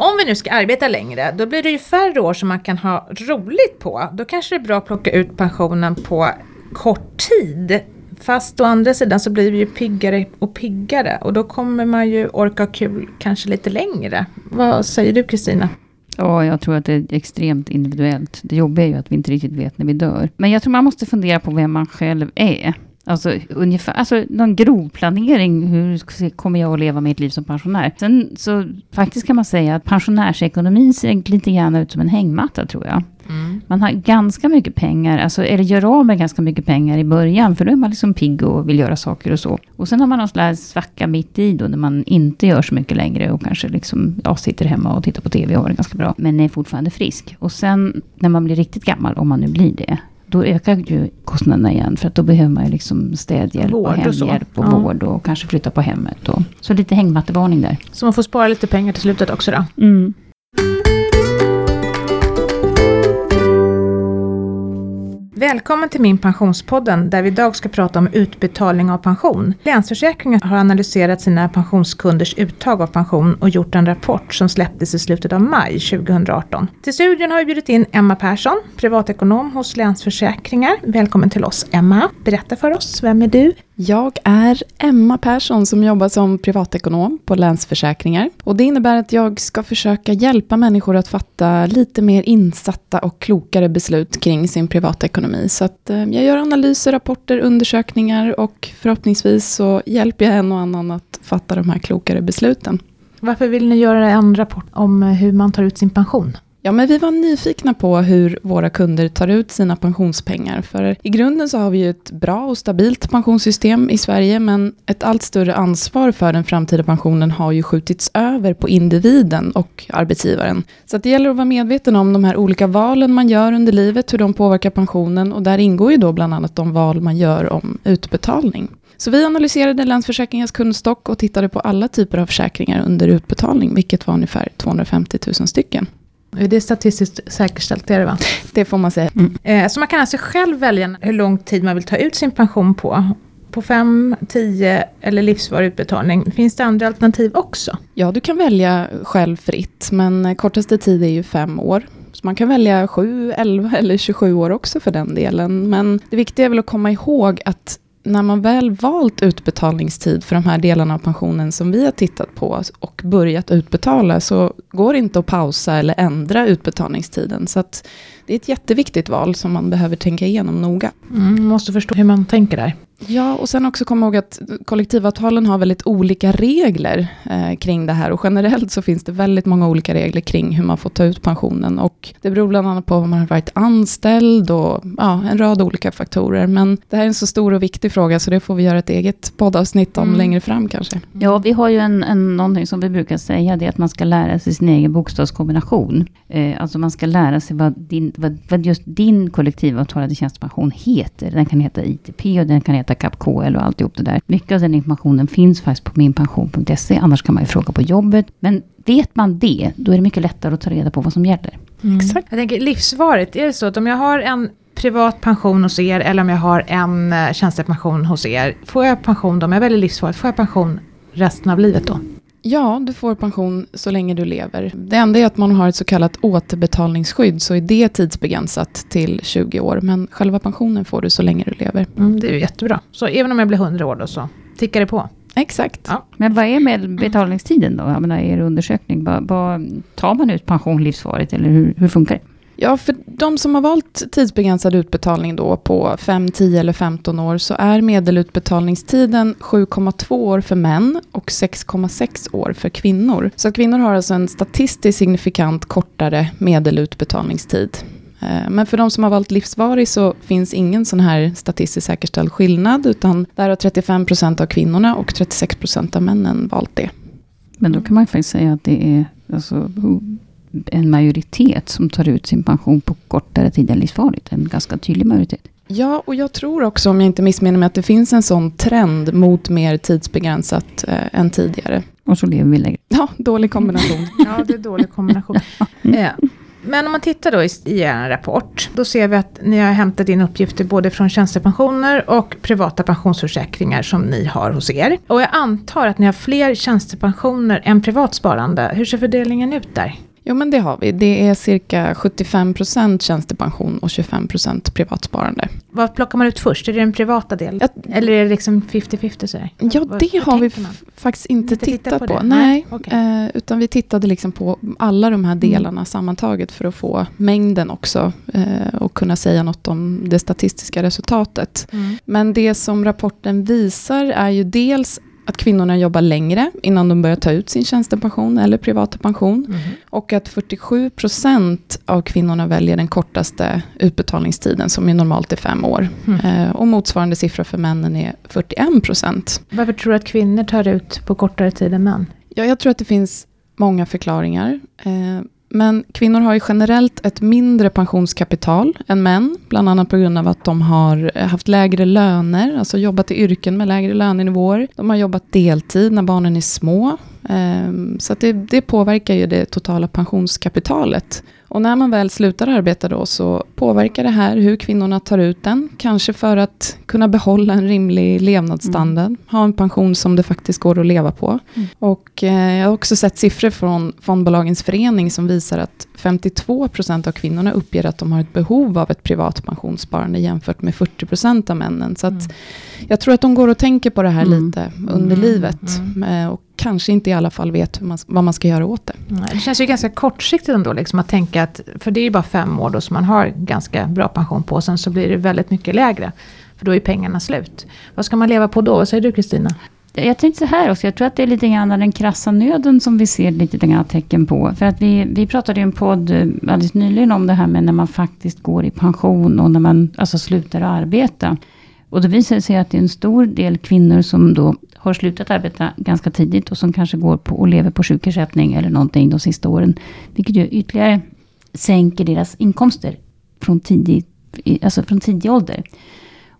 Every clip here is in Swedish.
Om vi nu ska arbeta längre, då blir det ju färre år som man kan ha roligt på. Då kanske det är bra att plocka ut pensionen på kort tid. Fast å andra sidan så blir vi ju piggare och piggare och då kommer man ju orka ha kul kanske lite längre. Vad säger du Kristina? Ja, jag tror att det är extremt individuellt. Det jobbiga är ju att vi inte riktigt vet när vi dör. Men jag tror man måste fundera på vem man själv är. Alltså, ungefär, alltså någon grov planering. Hur kommer jag att leva mitt liv som pensionär? Sen så faktiskt kan man säga att pensionärsekonomin ser lite grann ut som en hängmatta tror jag. Mm. Man har ganska mycket pengar, alltså, eller gör av med ganska mycket pengar i början, för då är man liksom pigg och vill göra saker och så. Och sen har man någon slags svacka mitt i då, när man inte gör så mycket längre och kanske liksom, ja, sitter hemma och tittar på TV och har det ganska bra, men är fortfarande frisk. Och sen när man blir riktigt gammal, om man nu blir det, då ökar ju kostnaderna igen. För att då behöver man ju liksom städhjälp vård och hemhjälp och, och ja. vård och kanske flytta på hemmet. Och, så lite hängmattevarning där. Så man får spara lite pengar till slutet också då? Mm. Välkommen till min pensionspodden där vi idag ska prata om utbetalning av pension. Länsförsäkringen har analyserat sina pensionskunders uttag av pension och gjort en rapport som släpptes i slutet av maj 2018. Till studion har vi bjudit in Emma Persson, privatekonom hos Länsförsäkringar. Välkommen till oss Emma. Berätta för oss, vem är du? Jag är Emma Persson som jobbar som privatekonom på Länsförsäkringar. Och det innebär att jag ska försöka hjälpa människor att fatta lite mer insatta och klokare beslut kring sin privatekonomi. Så att eh, jag gör analyser, rapporter, undersökningar och förhoppningsvis så hjälper jag en och annan att fatta de här klokare besluten. Varför vill ni göra en rapport om eh, hur man tar ut sin pension? Ja, men vi var nyfikna på hur våra kunder tar ut sina pensionspengar. För i grunden så har vi ju ett bra och stabilt pensionssystem i Sverige, men ett allt större ansvar för den framtida pensionen har ju skjutits över på individen och arbetsgivaren. Så det gäller att vara medveten om de här olika valen man gör under livet, hur de påverkar pensionen och där ingår ju då bland annat de val man gör om utbetalning. Så vi analyserade Länsförsäkringens kundstock och tittade på alla typer av försäkringar under utbetalning, vilket var ungefär 250 000 stycken. Det är statistiskt säkerställt, det är det va? Det får man säga. Mm. Eh, så man kan alltså själv välja hur lång tid man vill ta ut sin pension på. På 5, 10 eller livsvarig utbetalning. Finns det andra alternativ också? Ja, du kan välja själv fritt, men kortaste tid är ju fem år. Så man kan välja 7, 11 eller 27 år också för den delen. Men det viktiga är väl att komma ihåg att när man väl valt utbetalningstid för de här delarna av pensionen som vi har tittat på och börjat utbetala så går det inte att pausa eller ändra utbetalningstiden. Så att det är ett jätteviktigt val som man behöver tänka igenom noga. Mm, man måste förstå hur man tänker där. Ja, och sen också komma ihåg att kollektivavtalen har väldigt olika regler eh, kring det här. Och generellt så finns det väldigt många olika regler kring hur man får ta ut pensionen. Och det beror bland annat på om man har varit anställd och ja, en rad olika faktorer. Men det här är en så stor och viktig fråga så det får vi göra ett eget poddavsnitt om mm. längre fram kanske. Ja, vi har ju en, en, någonting som vi brukar säga, det är att man ska lära sig sin egen bokstavskombination. Eh, alltså man ska lära sig vad, din, vad, vad just din kollektivavtalade tjänstepension heter. Den kan heta ITP och den kan heta KapKL och alltihop det där. Mycket av den informationen finns faktiskt på minpension.se. Annars kan man ju fråga på jobbet. Men vet man det, då är det mycket lättare att ta reda på vad som gäller. Mm. Exakt. Jag tänker livsvarigt, är det så att om jag har en privat pension hos er eller om jag har en eh, tjänstepension hos er. Får jag pension då, om jag väljer livsvarigt, får jag pension resten av livet då? Ja, du får pension så länge du lever. Det enda är att man har ett så kallat återbetalningsskydd, så är det tidsbegränsat till 20 år. Men själva pensionen får du så länge du lever. Mm, det är ju jättebra. Så även om jag blir 100 år då så tickar det på? Exakt. Ja. Men vad är med betalningstiden då? Jag menar, er undersökning, vad, vad, tar man ut pension livsvarigt eller hur, hur funkar det? Ja, för de som har valt tidsbegränsad utbetalning då på 5, 10 eller 15 år så är medelutbetalningstiden 7,2 år för män och 6,6 år för kvinnor. Så kvinnor har alltså en statistiskt signifikant kortare medelutbetalningstid. Eh, men för de som har valt livsvarig så finns ingen sån här statistiskt säkerställd skillnad, utan där har 35 procent av kvinnorna och 36 procent av männen valt det. Men då kan man faktiskt säga att det är alltså, en majoritet som tar ut sin pension på kortare tid än livsfarligt. En ganska tydlig majoritet. Ja, och jag tror också, om jag inte missminner mig, att det finns en sån trend mot mer tidsbegränsat eh, än tidigare. Och så lever vi längre. Ja, dålig kombination. ja, det är dålig kombination. eh, Men om man tittar då i, i er rapport, då ser vi att ni har hämtat in uppgifter både från tjänstepensioner och privata pensionsförsäkringar som ni har hos er. Och jag antar att ni har fler tjänstepensioner än privat sparande. Hur ser fördelningen ut där? Jo, men det har vi. Det är cirka 75 procent tjänstepension och 25 procent privatsparande. Vad plockar man ut först? Är det den privata delen? Jag, Eller är det liksom 50-50 sådär? ja, Vad- det har vi man? faktiskt inte Inte tittat tittat på på. Nej, okej. eh, utan vi tittade liksom på alla de här Mm. delarna sammantaget för att få mängden också eh, och kunna säga något om det statistiska resultatet. Mm. Men det som rapporten visar är ju dels att kvinnorna jobbar längre innan de börjar ta ut sin tjänstepension eller privata pension. Mhm. Och att 47 procent av kvinnorna väljer den kortaste utbetalningstiden som ju normalt är fem år. Mm. Eh, och motsvarande siffra för männen är 41 procent. Varför tror du att kvinnor tar ut på kortare tid än män? Ja, jag tror att det finns många förklaringar. Eh, men kvinnor har ju generellt ett mindre pensionskapital än män. Bland annat på grund av att de har haft lägre löner, alltså jobbat i yrken med lägre lönenivåer. De har jobbat deltid när barnen är små. Ehm, så att det, det påverkar ju det totala pensionskapitalet. Och när man väl slutar arbeta då så påverkar det här hur kvinnorna tar ut den. Kanske för att kunna behålla en rimlig levnadsstandard. Ha en pension som det faktiskt går att leva på. Mm. Och eh, jag har också sett siffror från Fondbolagens förening som visar att 52 procent av kvinnorna uppger att de har ett behov av ett privat pensionssparande jämfört med 40 procent av männen. Så att Mm. jag tror att de går och tänker på det här Mm. lite under Mm. livet. Mm. Eh, Och kanske inte i alla fall vet man, vad man ska göra åt det. Det känns ju ganska kortsiktigt ändå liksom att tänka att, för det är ju bara fem år då som man har ganska bra pension på, sen så blir det väldigt mycket lägre. För då är pengarna slut. Vad ska man leva på då? Vad säger du Kristina? Jag tänkte så här också, jag tror att det är lite grann den krassa nöden som vi ser lite grann tecken på. För att vi, vi pratade i en podd eh, alldeles nyligen om det här med när man faktiskt går i pension och när man alltså slutar arbeta. Och då visar det sig att det är en stor del kvinnor som då har slutat arbeta ganska tidigt och som kanske går på och lever på sjukersättning eller någonting de sista åren. Vilket ju ytterligare sänker deras inkomster från tidig, alltså från tidig ålder.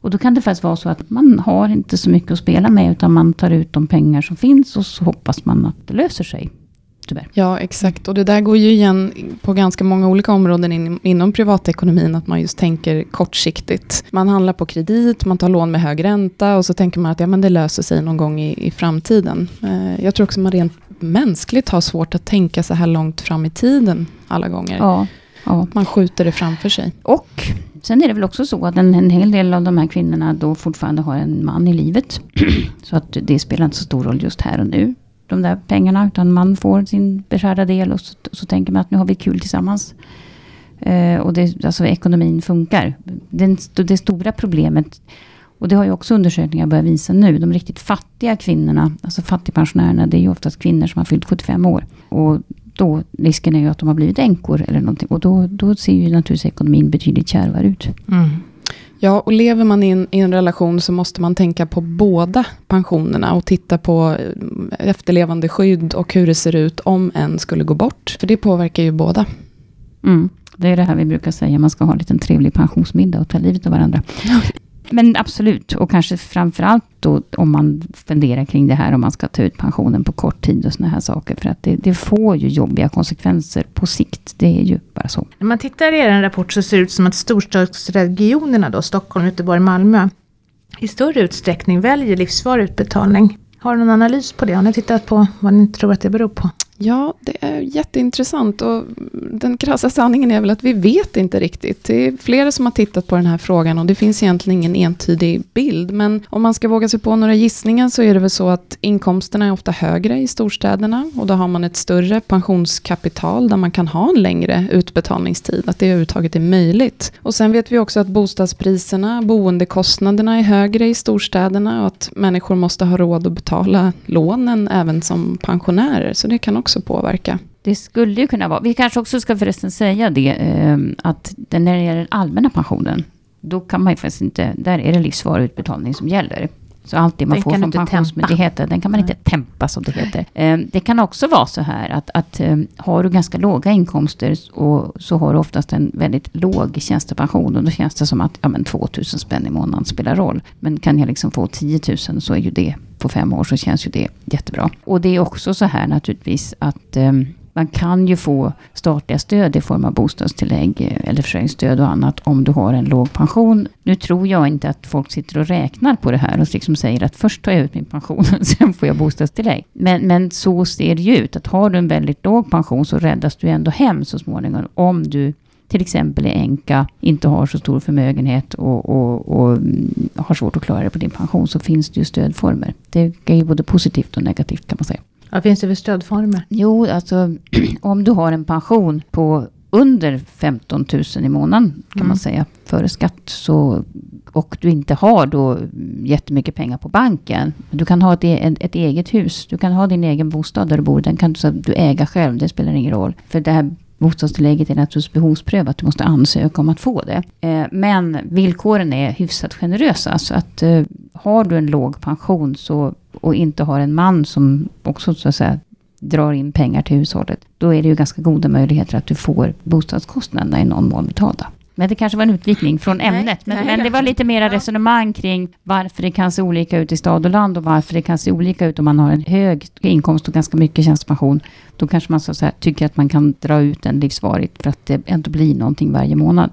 Och då kan det faktiskt vara så att man har inte så mycket att spela med utan man tar ut de pengar som finns och så hoppas man att det löser sig. Tyvärr. Ja, exakt. Och det där går ju igen på ganska många olika områden in, inom privatekonomin, att man just tänker kortsiktigt. Man handlar på kredit, man tar lån med hög ränta och så tänker man att ja, men det löser sig någon gång i, i framtiden. Eh, jag tror också man rent mänskligt har svårt att tänka så här långt fram i tiden alla gånger. Ja, ja. Man skjuter det framför sig. Och sen är det väl också så att en, en hel del av de här kvinnorna då fortfarande har en man i livet. så att det spelar inte så stor roll just här och nu. De där pengarna. Utan man får sin beskärda del och så, så tänker man att nu har vi kul tillsammans. Eh, och det, alltså ekonomin funkar. Den, det stora problemet och det har ju också undersökningar börjat visa nu. De riktigt fattiga kvinnorna, alltså fattigpensionärerna, det är ju oftast kvinnor som har fyllt 75 år. Och då risken är ju att de har blivit änkor eller någonting. Och då, då ser ju naturligtvis ekonomin betydligt kärvare ut. Ja, och lever man i en, i en relation så måste man tänka på båda pensionerna och titta på eh, efterlevande skydd och hur det ser ut om en skulle gå bort. För det påverkar ju båda. Mm. Det är det här vi brukar säga, man ska ha en liten trevlig pensionsmiddag och ta livet av varandra. Men absolut, och kanske framförallt då om man funderar kring det här om man ska ta ut pensionen på kort tid och sådana här saker. För att det, det får ju jobbiga konsekvenser på sikt. Det är ju bara så. När man tittar i er rapport så ser det ut som att storstadsregionerna då, Stockholm, Göteborg, Malmö, i större utsträckning väljer livsvarig utbetalning. Har du någon analys på det? Har ni tittat på vad ni tror att det beror på? Ja, det är jätteintressant och den krassa sanningen är väl att vi vet inte riktigt. Det är flera som har tittat på den här frågan och det finns egentligen ingen entydig bild. Men om man ska våga sig på några gissningar så är det väl så att inkomsterna är ofta högre i storstäderna och då har man ett större pensionskapital där man kan ha en längre utbetalningstid, att det överhuvudtaget är möjligt. Och sen vet vi också att bostadspriserna, boendekostnaderna är högre i storstäderna och att människor måste ha råd att betala lånen även som pensionärer. Så det kan också påverka. Det skulle ju kunna vara, vi kanske också ska förresten säga det, eh, att den- när det gäller den allmänna pensionen, då kan man ju faktiskt inte, där är det livsvarig utbetalning som gäller. Så allt det man Den får från. Pensionsmyndigheten, den kan man inte tempa som det heter. Eh, Det kan också vara så här att, att eh, har du ganska låga inkomster och så har du oftast en väldigt låg tjänstepension och då känns det som att ja, men 2000 spänn i månaden spelar roll. Men kan jag liksom få 10 000 så är ju det på fem år så känns ju det jättebra. Och det är också så här naturligtvis att eh, Man kan ju få statliga stöd i form av bostadstillägg eh, eller försörjningsstöd och annat om du har en låg pension. Nu tror jag inte att folk sitter och räknar på det här och liksom säger att först tar jag ut min pension och sen får jag bostadstillägg. Men, men så ser det ju ut, att har du en väldigt låg pension så räddas du ändå hem så småningom om du till exempel är änka, inte har så stor förmögenhet och, och, och mm, har svårt att klara det på din pension, så finns det ju stödformer. Det är ju både positivt och negativt kan man säga. Vad finns det för stödformer? Jo, alltså om du har en pension på under 15 000 i månaden kan Mm. man säga före skatt så och du inte har då jättemycket pengar på banken. Du kan ha ett, e- ett eget hus. Du kan ha din egen bostad där du bor. Den kan du äga själv. Det spelar ingen roll. För det här bostadstillägget är naturligtvis behovsprövat. Du måste ansöka om att få det. Eh, men villkoren är hyfsat generösa. Så att eh, har du en låg pension så, och inte har en man som också så att säga drar in pengar till hushållet, då är det ju ganska goda möjligheter att du får bostadskostnaderna i någon mån betalda. Men det kanske var en utvikning från Nej, ämnet. Men, nej. men det var lite mera resonemang kring varför det kan se olika ut i stad och land och varför det kan se olika ut om man har en hög inkomst och ganska mycket tjänstepension. Då kanske man så här, tycker att man kan dra ut den livsvarigt för att det ändå blir någonting varje månad.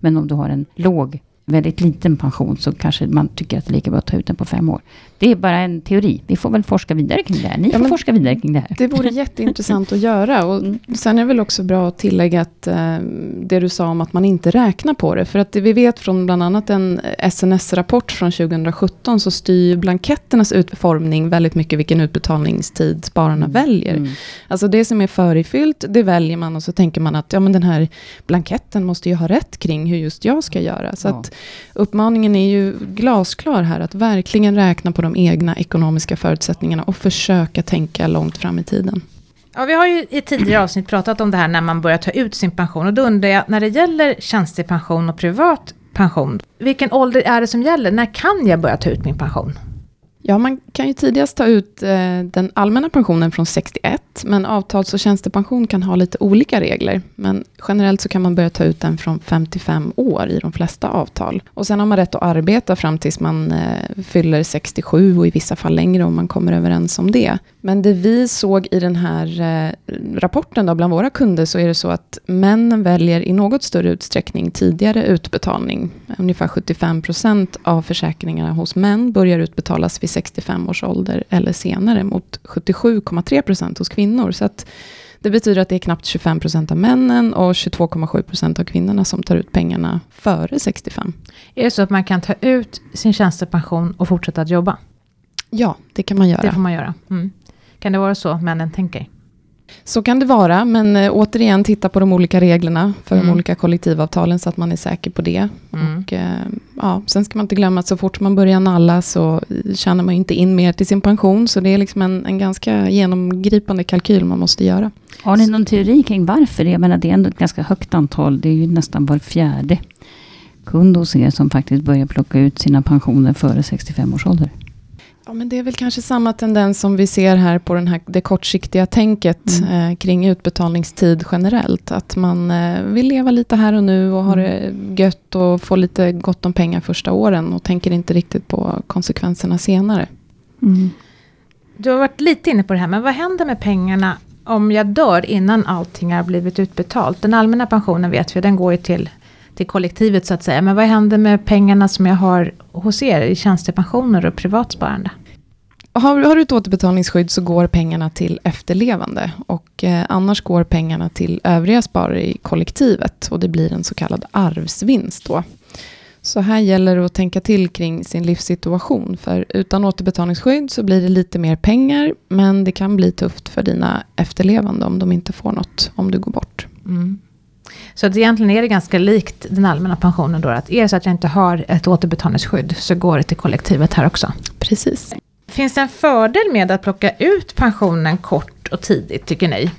Men om du har en låg, väldigt liten pension så kanske man tycker att det är lika bra att ta ut den på fem år. Det är bara en teori. Vi får väl forska vidare kring det här. Ni Ja, får forska vidare kring det här. Det vore jätteintressant att göra. Och Mm. sen är det väl också bra att tillägga att eh, det du sa om att man inte räknar på det. För att det vi vet från bland annat en SNS-rapport från 2017 så styr blanketternas utformning väldigt mycket vilken utbetalningstid spararna väljer. Mm. Alltså det som är förifyllt, det väljer man och så tänker man att ja, men den här blanketten måste ju ha rätt kring hur just jag ska göra. Så Ja. att uppmaningen är ju glasklar här, att verkligen räkna på de egna ekonomiska förutsättningarna och försöka tänka långt fram i tiden. Ja, vi har ju i tidigare avsnitt pratat om det här när man börjar ta ut sin pension. Och då undrar jag, när det gäller tjänstepension och privat pension, vilken ålder är det som gäller? När kan jag börja ta ut min pension? Ja, man kan ju tidigast ta ut eh, den allmänna pensionen från 61, men avtals och tjänstepension kan ha lite olika regler. Men generellt så kan man börja ta ut den från 55 år i de flesta avtal. Och sen har man rätt att arbeta fram tills man eh, fyller 67 och i vissa fall längre om man kommer överens om det. Men det vi såg i den här eh, rapporten då bland våra kunder så är det så att männen väljer i något större utsträckning tidigare utbetalning. Ungefär 75 procent av försäkringarna hos män börjar utbetalas vid 65 års ålder eller senare mot 77,3 procent hos kvinnor. Så att det betyder att det är knappt 25 procent av männen och 22,7 procent av kvinnorna som tar ut pengarna före 65. Är det så att man kan ta ut sin tjänstepension och fortsätta att jobba? Ja, det kan man göra. Det får man göra. Mm. Kan det vara så männen tänker? Så kan det vara, men eh, återigen titta på de olika reglerna för Mm. de olika kollektivavtalen så att man är säker på det. Mm. Och, eh, ja, sen ska man inte glömma att så fort man börjar nalla så tjänar man inte in mer till sin pension. Så det är liksom en, en ganska genomgripande kalkyl man måste göra. Har ni någon teori kring varför det? Jag menar, det är ändå ett ganska högt antal. Det är ju nästan var fjärde kund hos er som faktiskt börjar plocka ut sina pensioner före 65 års ålder. Ja, men det är väl kanske samma tendens som vi ser här på den här, det kortsiktiga tänket Mm. eh, kring utbetalningstid generellt. Att man eh, vill leva lite här och nu och ha det gött och få lite gott om pengar första åren och tänker inte riktigt på konsekvenserna senare. Du har varit lite inne på det här, men vad händer med pengarna om jag dör innan allting har blivit utbetalt? Den allmänna pensionen vet vi, den går ju till, till kollektivet så att säga. Men vad händer med pengarna som jag har hos er i tjänstepensioner och privatsparande? Har, har du ett återbetalningsskydd så går pengarna till efterlevande och eh, annars går pengarna till övriga sparare i kollektivet och det blir en så kallad arvsvinst då. Så här gäller det att tänka till kring sin livssituation för utan återbetalningsskydd så blir det lite mer pengar men det kan bli tufft för dina efterlevande om de inte får något om du går bort. Mm. Så att egentligen är det ganska likt den allmänna pensionen då, att är det så att jag inte har ett återbetalningsskydd så går det till kollektivet här också. Precis. Finns det en fördel med att plocka ut pensionen kort och tidigt, tycker ni?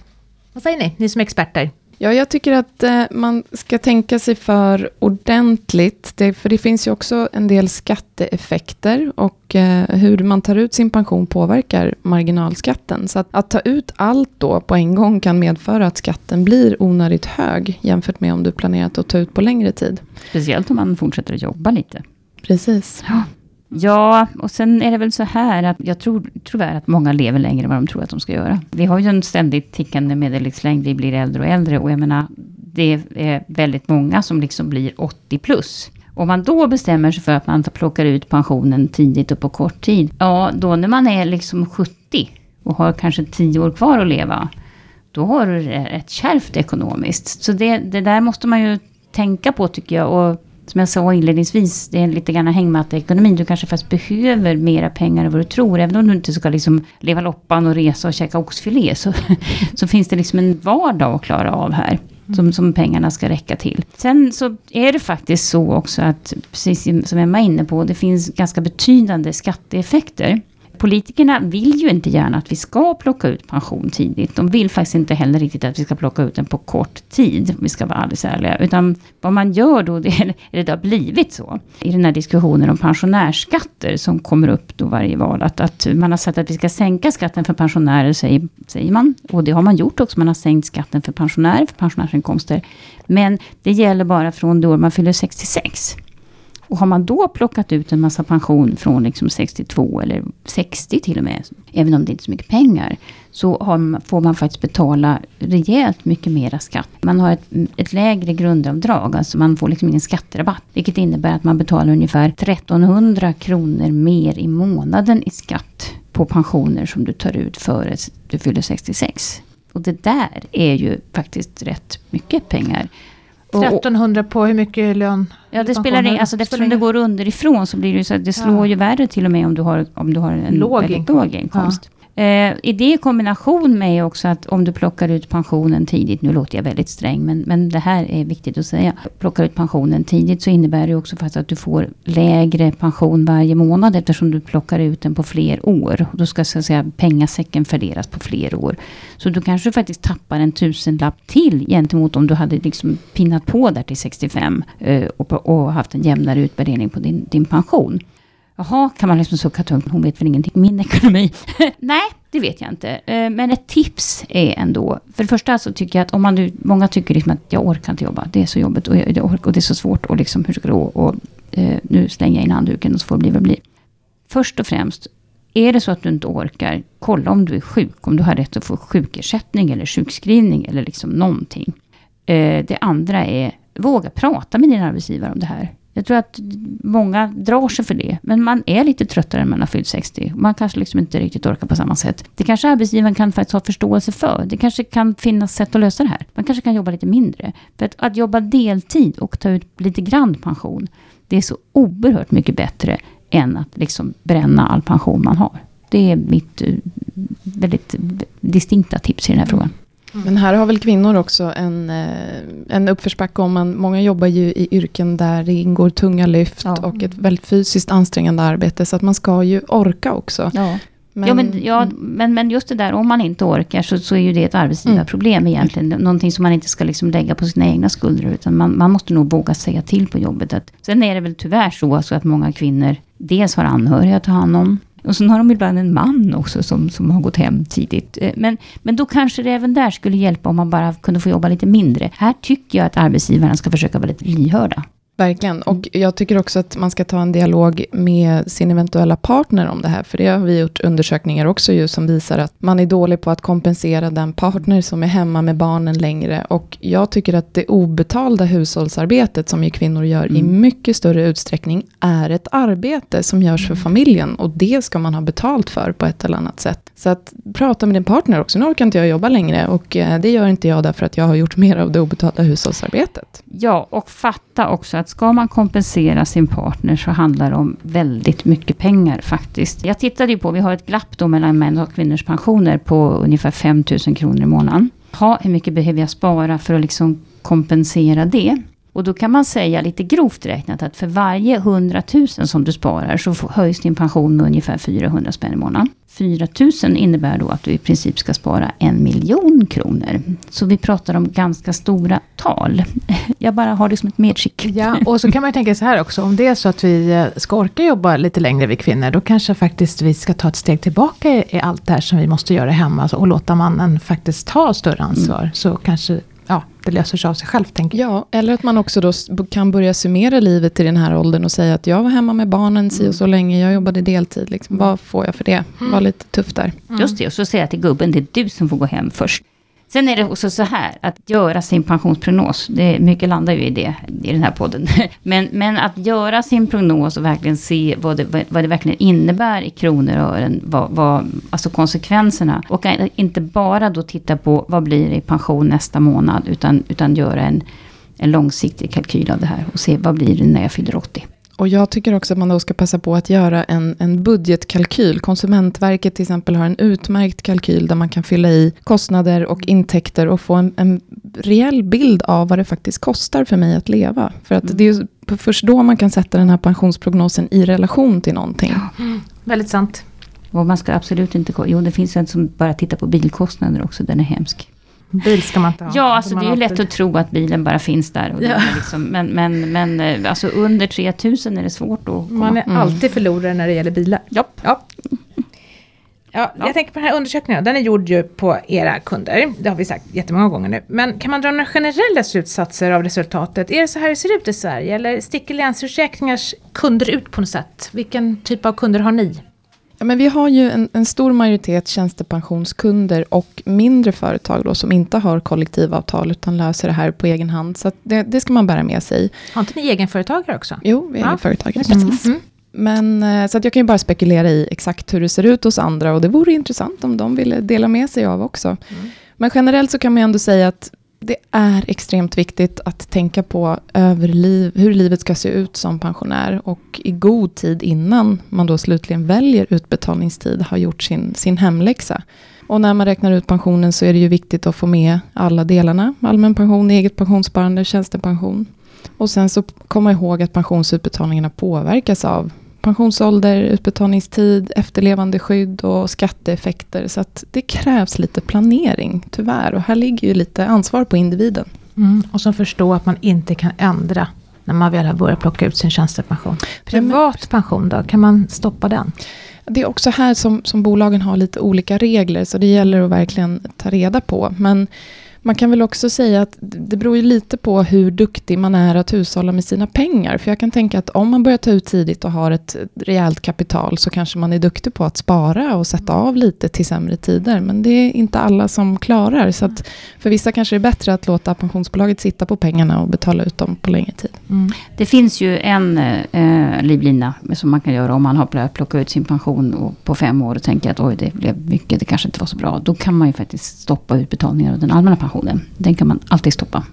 Vad säger ni, ni som är experter? Ja, jag tycker att eh, man ska tänka sig för ordentligt. Det, för det finns ju också en del skatteeffekter och eh, hur man tar ut sin pension påverkar marginalskatten. Så att, att ta ut allt då på en gång kan medföra att skatten blir onödigt hög jämfört med om du planerat att ta ut på längre tid. Speciellt om man fortsätter att jobba lite. Precis. Ja, Ja, och sen är det väl så här att jag tror tyvärr att många lever längre än vad de tror att de ska göra. Vi har ju en ständigt tickande medellivslängd, vi blir äldre och äldre och jag menar, det är väldigt många som liksom blir 80 plus. Om man då bestämmer sig för att man plockar ut pensionen tidigt och på kort tid, ja då när man är liksom 70 och har kanske 10 år kvar att leva, då har du det rätt kärvt ekonomiskt. Så det, det där måste man ju tänka på tycker jag. Och som jag sa inledningsvis, det är lite grann hängmatta-ekonomin. Du kanske faktiskt behöver mera pengar än vad du tror. Även om du inte ska liksom leva loppan och resa och käka oxfilé. Så, så finns det liksom en vardag att klara av här. Som, som pengarna ska räcka till. Sen så är det faktiskt så också att, precis som Emma är inne på, det finns ganska betydande skatteeffekter politikerna vill ju inte gärna att vi ska plocka ut pension tidigt. De vill faktiskt inte heller riktigt att vi ska plocka ut den på kort tid, om vi ska vara alldeles ärliga. Utan vad man gör då, det är, eller det har blivit så, i den här diskussionen om pensionärsskatter som kommer upp då varje val, att, att man har sagt att vi ska sänka skatten för pensionärer, säger, säger man. Och det har man gjort också, man har sänkt skatten för pensionärer, för pensionärsinkomster. Men det gäller bara från det år man fyller 66. Och har man då plockat ut en massa pension från liksom 62 eller 60 till och med, även om det inte är så mycket pengar, så man, får man faktiskt betala rejält mycket mera skatt. Man har ett, ett lägre grundavdrag, alltså man får liksom ingen skatterabatt. Vilket innebär att man betalar ungefär 1300 kronor mer i månaden i skatt på pensioner som du tar ut före du fyller 66. Och det där är ju faktiskt rätt mycket pengar. 1300 på hur mycket lön? Ja, det spelar ingen alltså eftersom det går underifrån så blir det ju så att det slår ja. ju värre till och med om du har, om du har en låg, väldigt låg inkomst. Ja. Eh, I det i kombination med också att om du plockar ut pensionen tidigt, nu låter jag väldigt sträng, men, men det här är viktigt att säga. Plockar ut pensionen tidigt så innebär det också faktiskt att du får lägre pension varje månad eftersom du plockar ut den på fler år. Då ska så att säga, pengasäcken fördelas på fler år. Så du kanske faktiskt tappar en tusenlapp till gentemot om du hade liksom pinnat på där till 65 eh, och, och haft en jämnare utvärdering på din, din pension. Jaha, kan man liksom sucka tungt, hon vet väl ingenting om min ekonomi. Nej, det vet jag inte. Eh, men ett tips är ändå, för det första så tycker jag att om man nu, många tycker liksom att jag orkar inte jobba, det är så jobbigt och, jag, och det är så svårt och liksom hur ska det gå? Och eh, nu slänger jag in handduken och så får det bli vad det blir. Först och främst, är det så att du inte orkar, kolla om du är sjuk, om du har rätt att få sjukersättning eller sjukskrivning eller liksom någonting. Eh, det andra är, våga prata med din arbetsgivare om det här. Jag tror att många drar sig för det. Men man är lite tröttare när man har fyllt 60. Man kanske liksom inte riktigt orkar på samma sätt. Det kanske arbetsgivaren kan faktiskt ha förståelse för. Det kanske kan finnas sätt att lösa det här. Man kanske kan jobba lite mindre. För att, att jobba deltid och ta ut lite grann pension. Det är så oerhört mycket bättre än att liksom bränna all pension man har. Det är mitt eh, väldigt eh, distinkta tips i den här frågan. Mm. Men här har väl kvinnor också en, eh, en uppförsbacke om man, många jobbar ju i yrken där det ingår tunga lyft ja. och ett väldigt fysiskt ansträngande arbete. Så att man ska ju orka också. Ja. Men, ja, men, ja men, men just det där, om man inte orkar så, så är ju det ett arbetsgivarproblem mm. egentligen. Någonting som man inte ska liksom lägga på sina egna skuldror. Utan man, man måste nog våga säga till på jobbet. Att, sen är det väl tyvärr så, så att många kvinnor dels har anhöriga att ta hand om. Och sen har de ibland en man också som, som har gått hem tidigt. Eh, men, men då kanske det även där skulle hjälpa om man bara kunde få jobba lite mindre. Här tycker jag att arbetsgivarna ska försöka vara lite lyhörda. Verkligen, och jag tycker också att man ska ta en dialog med sin eventuella partner om det här, för det har vi gjort undersökningar också ju som visar att man är dålig på att kompensera den partner som är hemma med barnen längre. Och jag tycker att det obetalda hushållsarbetet som ju kvinnor gör mm. i mycket större utsträckning är ett arbete som görs för mm. familjen och det ska man ha betalt för på ett eller annat sätt. Så att prata med din partner också, nu orkar inte jag jobba längre och eh, det gör inte jag därför att jag har gjort mer av det obetalda hushållsarbetet. Ja, och fatta också att ska man kompensera sin partner så handlar det om väldigt mycket pengar faktiskt. Jag tittade ju på, vi har ett glapp då mellan män och kvinnors pensioner på ungefär 5 000 kronor i månaden. Ha, hur mycket behöver jag spara för att liksom kompensera det? Och då kan man säga lite grovt räknat att för varje 100 000 som du sparar så höjs din pension med ungefär 400 spänn i månaden. 4 000 innebär då att du i princip ska spara en miljon kronor. Så vi pratar om ganska stora tal. Jag bara har det som ett medskick. Ja, och så kan man ju tänka så här också, om det är så att vi eh, ska orka jobba lite längre vi kvinnor, då kanske faktiskt vi ska ta ett steg tillbaka i allt det här som vi måste göra hemma och låta mannen faktiskt ta större ansvar. Mm. Så kanske det löser sig av sig själv, tänker jag. Ja, eller att man också då kan börja summera livet i den här åldern och säga att jag var hemma med barnen si och så länge, jag jobbade deltid. Liksom. Vad får jag för det? Var lite tufft där. Just det, och så säger jag till gubben, det är du som får gå hem först. Sen är det också så här, att göra sin pensionsprognos, det, mycket landar ju i det i den här podden. Men, men att göra sin prognos och verkligen se vad det, vad det verkligen innebär i kronor och ören, vad, vad, alltså konsekvenserna. Och inte bara då titta på vad blir det i pension nästa månad, utan, utan göra en, en långsiktig kalkyl av det här och se vad blir det när jag fyller 80. Och jag tycker också att man då ska passa på att göra en, en budgetkalkyl. Konsumentverket till exempel har en utmärkt kalkyl där man kan fylla i kostnader och intäkter och få en, en reell bild av vad det faktiskt kostar för mig att leva. För att det är först då man kan sätta den här pensionsprognosen i relation till någonting. Väldigt sant. Och man ska absolut inte... Jo, det finns en som bara tittar på bilkostnader också, den är hemsk. Bil ska man inte ha. Ja, alltså det är ju lätt att tro att bilen bara finns där. Och Ja. liksom, men men, men eh, alltså under 3000 är det svårt att komma. Man är Mm. alltid förlorare när det gäller bilar. Japp. Ja. Ja, jag tänker på den här undersökningen, den är gjord ju på era kunder. Det har vi sagt jättemånga gånger nu. Men kan man dra några generella slutsatser av resultatet? Är det så här det ser ut i Sverige? Eller sticker Länsförsäkringars kunder ut på något sätt? Vilken typ av kunder har ni? Ja, men vi har ju en, en stor majoritet tjänstepensionskunder och mindre företag då, som inte har kollektivavtal utan löser det här på egen hand. Så det, det ska man bära med sig. Har inte ni egenföretagare också? Jo, vi är Ja, egenföretagare. Precis. Mm. Men eh, så att jag kan ju bara spekulera i exakt hur det ser ut hos andra och det vore intressant om de ville dela med sig av också. Men generellt så kan man ju ändå säga att det är extremt viktigt att tänka på över liv, hur livet ska se ut som pensionär och i god tid innan man då slutligen väljer utbetalningstid har gjort sin, sin hemläxa. Och när man räknar ut pensionen så är det ju viktigt att få med alla delarna. Allmän pension, eget pensionssparande, tjänstepension. Och sen så komma ihåg att pensionsutbetalningarna påverkas av pensionsålder, utbetalningstid, efterlevandeskydd och skatteeffekter. Så att det krävs lite planering, tyvärr. Och här ligger ju lite ansvar på individen. Mm. Och så förstå att man inte kan ändra när man väl har börjat plocka ut sin tjänstepension. Privat pension då, kan man stoppa den? Det är också här som, som bolagen har lite olika regler, så det gäller att verkligen ta reda på. Men man kan väl också säga att det beror ju lite på hur duktig man är att hushålla med sina pengar. För jag kan tänka att om man börjar ta ut tidigt och har ett rejält kapital så kanske man är duktig på att spara och sätta av lite till sämre tider. Men det är inte alla som klarar. Så att för vissa kanske det är bättre att låta pensionsbolaget sitta på pengarna och betala ut dem på längre tid. Mm. Det finns ju en eh, livlina som man kan göra om man har börjat plocka ut sin pension och på fem år och tänker att oj det blev mycket, det kanske inte var så bra. Då kan man ju faktiskt stoppa utbetalningar av den allmänna pensionen. Den kan man alltid stoppa.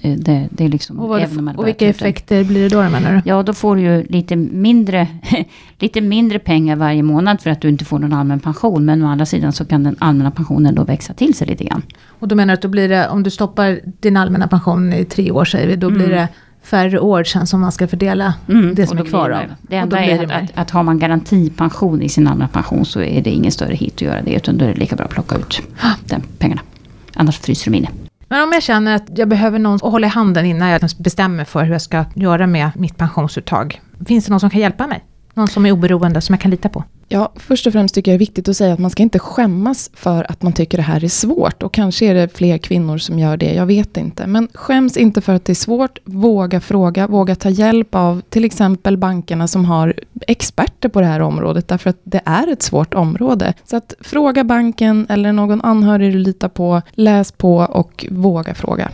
Eh, det, det är liksom, Och, man och vilka effekter blir det då menar du? Ja, då får du ju lite mindre, lite mindre pengar varje månad för att du inte får någon allmän pension. Men å andra sidan så kan den allmänna pensionen då växa till sig lite grann. Och då menar du att då blir det, om du stoppar din allmänna pension i tre år säger vi, då blir det färre år sen som man ska fördela Mm, det som är kvar av. det- Det enda är det att, att, att har man garantipension i sin allmänna pension så är det ingen större hit att göra det. Utan då är det lika bra att plocka ut den pengarna. Annars fryser de inne. Men om jag känner att jag behöver någon att hålla i handen innan jag liksom bestämmer för hur jag ska göra med mitt pensionsuttag. Finns det någon som kan hjälpa mig? Någon som är oberoende, som jag kan lita på? Ja, först och främst tycker jag det är viktigt att säga att man ska inte skämmas för att man tycker det här är svårt. Och kanske är det fler kvinnor som gör det, jag vet inte. Men skäms inte för att det är svårt. Våga fråga, våga ta hjälp av till exempel bankerna som har experter på det här området. Därför att det är ett svårt område. Så att fråga banken eller någon anhörig du litar på. Läs på och våga fråga.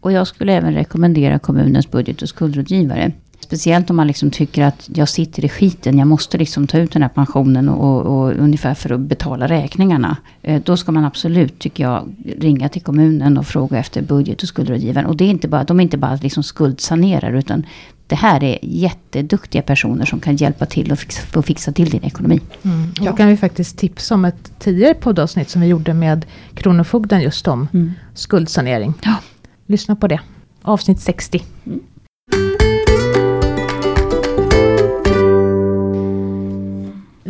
Och jag skulle även rekommendera kommunens budget och skuldrådgivare. Speciellt om man liksom tycker att jag sitter i skiten, jag måste liksom ta ut den här pensionen och, och ungefär för att betala räkningarna. Eh, Då ska man absolut, tycker jag, ringa till kommunen och fråga efter budget och skuldrådgivaren. Och det är inte bara, de är inte bara liksom skuldsanerare, utan det här är jätteduktiga personer som kan hjälpa till och fixa, för att fixa till din ekonomi. Mm. Och Ja. Då kan vi faktiskt tipsa om ett tidigare poddavsnitt som vi gjorde med Kronofogden just om skuldsanering. Ja. Lyssna på det. Avsnitt 60.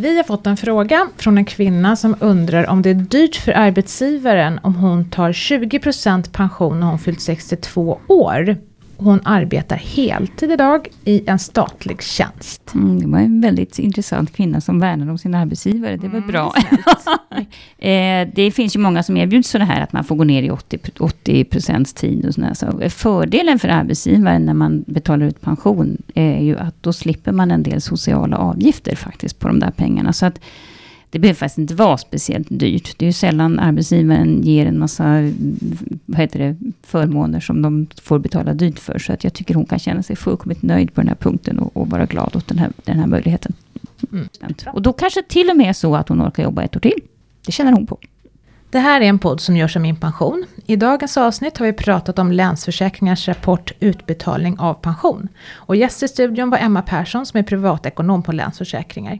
Vi har fått en fråga från en kvinna som undrar om det är dyrt för arbetsgivaren om hon tar 20% pension när hon fyllt 62 år hon arbetar heltid idag i en statlig tjänst. Mm, det var en väldigt intressant kvinna som värnade om sin arbetsgivare. Det var Mm, bra. snällt. Eh, det finns ju många som erbjuds sådana här att man får gå ner i 80, 80 procents tid och sådär. Så fördelen för arbetsgivaren när man betalar ut pension är ju att då slipper man en del sociala avgifter faktiskt på de där pengarna. Så att det behöver faktiskt inte vara speciellt dyrt. Det är ju sällan arbetsgivaren ger en massa vad heter det, förmåner som de får betala dyrt för. Så att jag tycker hon kan känna sig fullkomligt nöjd på den här punkten och, och vara glad åt den här, den här möjligheten. Mm. Och då kanske till och med så att hon orkar jobba ett år till. Det känner hon på. Det här är en podd som görs av Min Pension. I dagens avsnitt har vi pratat om Länsförsäkringars rapport Utbetalning av pension. Och gäst i studion var Emma Persson som är privatekonom på Länsförsäkringar.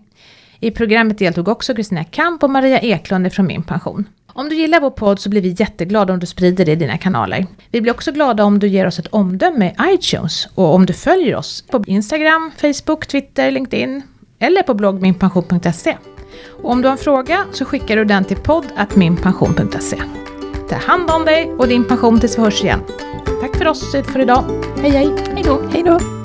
I programmet deltog också Kristina Kamp och Maria Eklund från Min Pension. Om du gillar vår podd så blir vi jätteglada om du sprider det i dina kanaler. Vi blir också glada om du ger oss ett omdöme i iTunes och om du följer oss på Instagram, Facebook, Twitter, LinkedIn eller på blogg minpension.se. Och om du har en fråga så skickar du den till podd.minpension.se. Ta hand om dig och din pension tills vi hörs igen. Tack för oss för idag. Hej hej!